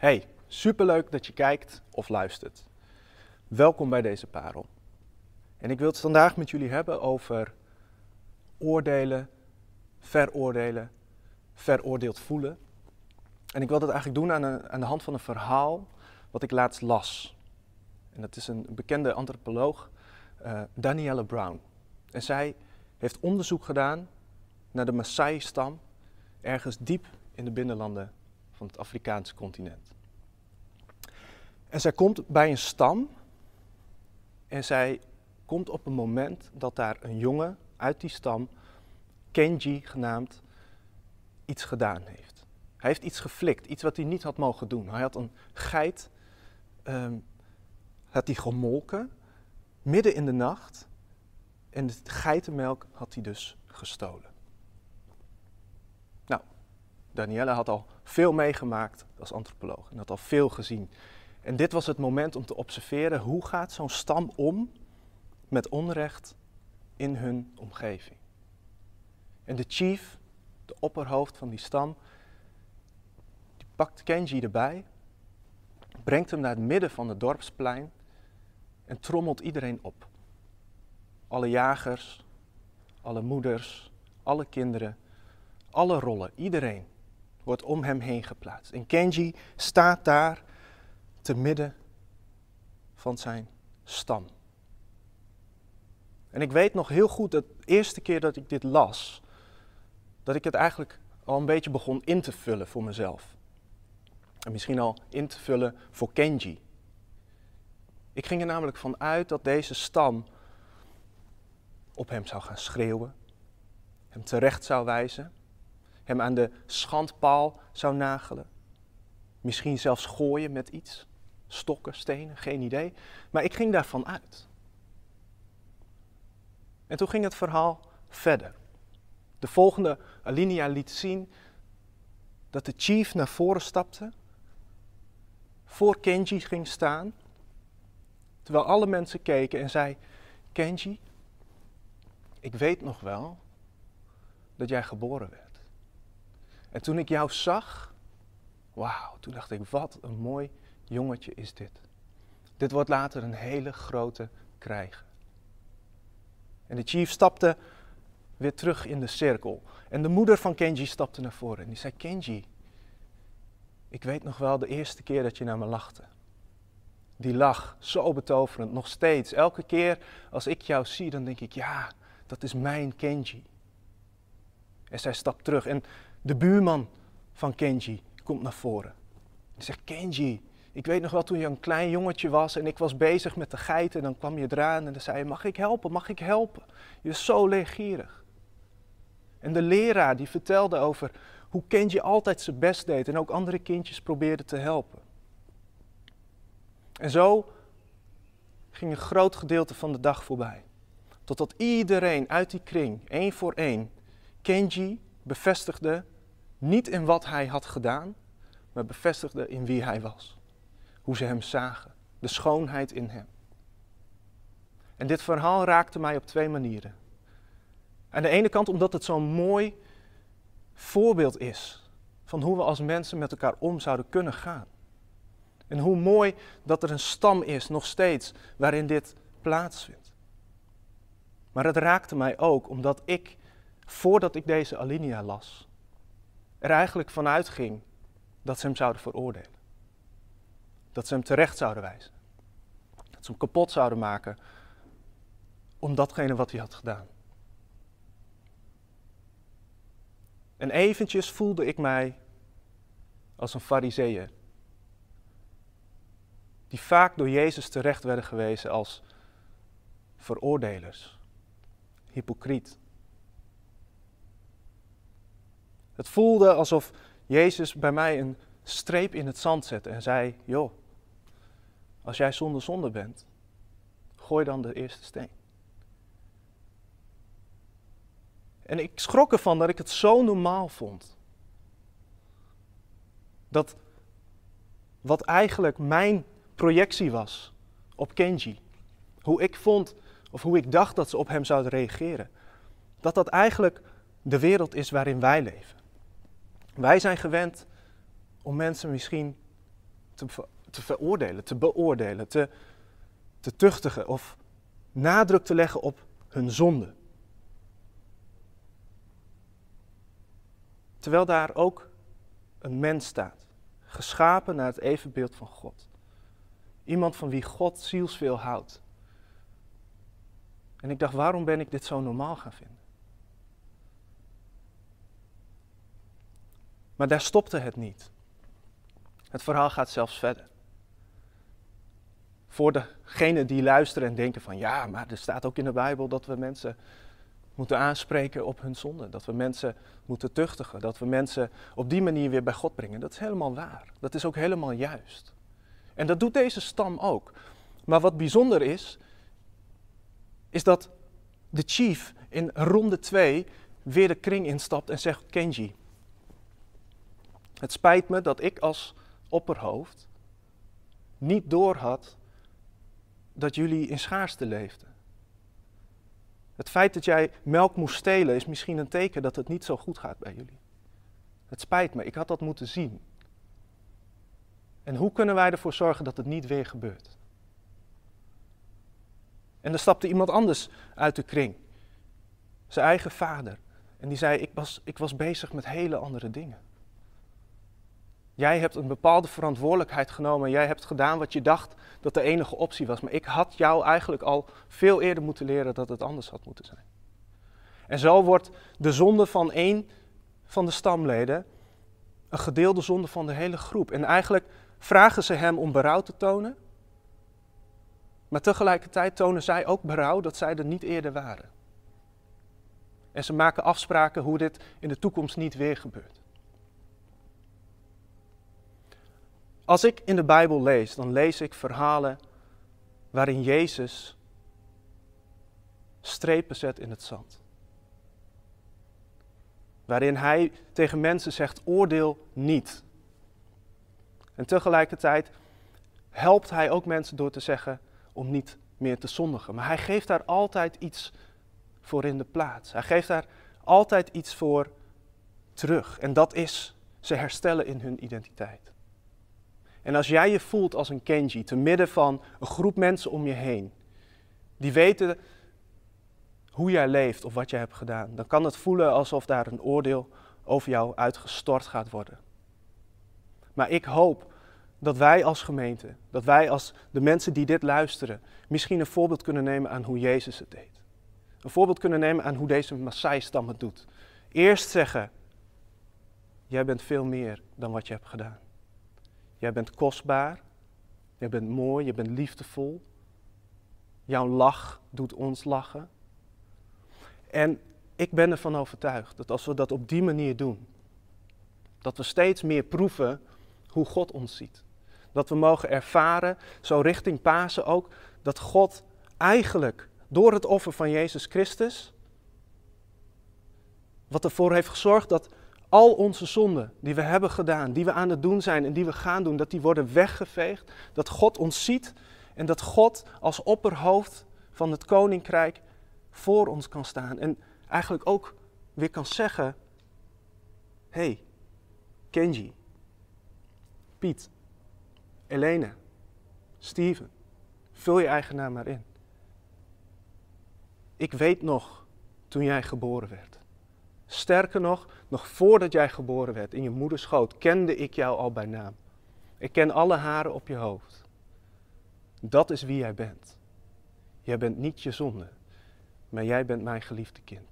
Hey, superleuk dat je kijkt of luistert. Welkom bij deze parel. En ik wil het vandaag met jullie hebben over oordelen, veroordelen, veroordeeld voelen. En ik wil dat eigenlijk doen aan, aan de hand van een verhaal wat ik laatst las. En dat is een bekende antropoloog, uh, Danielle Brown. En zij heeft onderzoek gedaan naar de Maasai-stam ergens diep in de binnenlanden van het Afrikaanse continent. En zij komt bij een stam en zij komt op een moment dat daar een jongen uit die stam, Kenji genaamd, iets gedaan heeft. Hij heeft iets geflikt, iets wat hij niet had mogen doen. Hij had een geit, um, had hij gemolken, midden in de nacht. En de geitenmelk had hij dus gestolen. Danielle had al veel meegemaakt als antropoloog en had al veel gezien. En dit was het moment om te observeren hoe gaat zo'n stam om met onrecht in hun omgeving. En de chief, de opperhoofd van die stam, die pakt Kenji erbij, brengt hem naar het midden van het dorpsplein en trommelt iedereen op. Alle jagers, alle moeders, alle kinderen, alle rollen, iedereen wordt om hem heen geplaatst. En Kenji staat daar te midden van zijn stam. En ik weet nog heel goed dat de eerste keer dat ik dit las, dat ik het eigenlijk al een beetje begon in te vullen voor mezelf. En misschien al in te vullen voor Kenji. Ik ging er namelijk van uit dat deze stam op hem zou gaan schreeuwen, hem terecht zou wijzen, hem aan de schandpaal zou nagelen, misschien zelfs gooien met iets, stokken, stenen, geen idee. Maar ik ging daarvan uit. En toen ging het verhaal verder. De volgende alinea liet zien dat de chief naar voren stapte, voor Kenji ging staan, terwijl alle mensen keken en zei: Kenji, ik weet nog wel dat jij geboren werd. En toen ik jou zag, wauw, toen dacht ik: wat een mooi jongetje is dit. Dit wordt later een hele grote krijgen. En de chief stapte weer terug in de cirkel. En de moeder van Kenji stapte naar voren en die zei: Kenji, ik weet nog wel de eerste keer dat je naar me lachte. Die lach, zo betoverend, nog steeds. Elke keer als ik jou zie, dan denk ik: ja, dat is mijn Kenji. En zij stapt terug en de buurman van Kenji komt naar voren. Die zegt: Kenji, ik weet nog wel toen je een klein jongetje was en ik was bezig met de geiten. En dan kwam je eraan en dan zei je, mag ik helpen, mag ik helpen? Je is zo leergierig. En de leraar die vertelde over hoe Kenji altijd zijn best deed en ook andere kindjes probeerde te helpen. En zo ging een groot gedeelte van de dag voorbij. Totdat iedereen uit die kring, één voor één, Kenji bevestigde niet in wat hij had gedaan, maar bevestigde in wie hij was hoe ze hem zagen, de schoonheid in hem. En dit verhaal raakte mij op twee manieren. Aan de ene kant omdat het zo'n mooi voorbeeld is van hoe we als mensen met elkaar om zouden kunnen gaan. En hoe mooi dat er een stam is, nog steeds, waarin dit plaatsvindt. Maar het raakte mij ook omdat ik, voordat ik deze alinea las, er eigenlijk vanuit ging dat ze hem zouden veroordelen. Dat ze hem terecht zouden wijzen. Dat ze hem kapot zouden maken om datgene wat hij had gedaan. En eventjes voelde ik mij als een fariseeër. Die vaak door Jezus terecht werden gewezen als veroordelers, hypocriet. Het voelde alsof Jezus bij mij een streep in het zand zette en zei: Joh, als jij zonder zonde bent, gooi dan de eerste steen. En ik schrok ervan dat ik het zo normaal vond. Dat wat eigenlijk mijn projectie was op Kenji, hoe ik vond of hoe ik dacht dat ze op hem zouden reageren, dat dat eigenlijk de wereld is waarin wij leven. Wij zijn gewend om mensen misschien te, te veroordelen, te beoordelen, te, te tuchtigen of nadruk te leggen op hun zonde. Terwijl daar ook een mens staat, geschapen naar het evenbeeld van God. Iemand van wie God zielsveel houdt. En ik dacht, waarom ben ik dit zo normaal gaan vinden? Maar daar stopte het niet. Het verhaal gaat zelfs verder. Voor degenen die luisteren en denken van ja, maar er staat ook in de Bijbel dat we mensen moeten aanspreken op hun zonde. Dat we mensen moeten tuchtigen. Dat we mensen op die manier weer bij God brengen. Dat is helemaal waar. Dat is ook helemaal juist. En dat doet deze stam ook. Maar wat bijzonder is, is dat de chief in ronde 2 weer de kring instapt en zegt: Kenji, het spijt me dat ik als opperhoofd niet doorhad dat jullie in schaarste leefden. Het feit dat jij melk moest stelen is misschien een teken dat het niet zo goed gaat bij jullie. Het spijt me, ik had dat moeten zien. En hoe kunnen wij ervoor zorgen dat het niet weer gebeurt? En er stapte iemand anders uit de kring. Zijn eigen vader. En die zei, ik was, ik was bezig met hele andere dingen. Jij hebt een bepaalde verantwoordelijkheid genomen en jij hebt gedaan wat je dacht dat de enige optie was. Maar ik had jou eigenlijk al veel eerder moeten leren dat het anders had moeten zijn. En zo wordt de zonde van één van de stamleden een gedeelde zonde van de hele groep. En eigenlijk vragen ze hem om berouw te tonen. Maar tegelijkertijd tonen zij ook berouw dat zij er niet eerder waren. En ze maken afspraken hoe dit in de toekomst niet weer gebeurt. Als ik in de Bijbel lees, dan lees ik verhalen waarin Jezus strepen zet in het zand. Waarin hij tegen mensen zegt: oordeel niet. En tegelijkertijd helpt hij ook mensen door te zeggen om niet meer te zondigen. Maar hij geeft daar altijd iets voor in de plaats. Hij geeft daar altijd iets voor terug. En dat is ze herstellen in hun identiteit. En als jij je voelt als een Kenji, te midden van een groep mensen om je heen, die weten hoe jij leeft of wat jij hebt gedaan, dan kan het voelen alsof daar een oordeel over jou uitgestort gaat worden. Maar ik hoop dat wij als gemeente, dat wij als de mensen die dit luisteren, misschien een voorbeeld kunnen nemen aan hoe Jezus het deed. Een voorbeeld kunnen nemen aan hoe deze Maasai-stam het doet. Eerst zeggen, jij bent veel meer dan wat je hebt gedaan. Jij bent kostbaar. Jij bent mooi. Je bent liefdevol. Jouw lach doet ons lachen. En ik ben ervan overtuigd dat als we dat op die manier doen, dat we steeds meer proeven hoe God ons ziet. Dat we mogen ervaren, zo richting Pasen ook, dat God eigenlijk door het offer van Jezus Christus, wat ervoor heeft gezorgd dat al onze zonden die we hebben gedaan, die we aan het doen zijn en die we gaan doen, dat die worden weggeveegd. Dat God ons ziet en dat God als opperhoofd van het koninkrijk voor ons kan staan. En eigenlijk ook weer kan zeggen: hey, Kenji, Piet, Elena, Steven, vul je eigen naam maar in. Ik weet nog toen jij geboren werd. Sterker nog, nog voordat jij geboren werd in je moeders schoot, kende ik jou al bij naam. Ik ken alle haren op je hoofd. Dat is wie jij bent. Jij bent niet je zonde, maar jij bent mijn geliefde kind.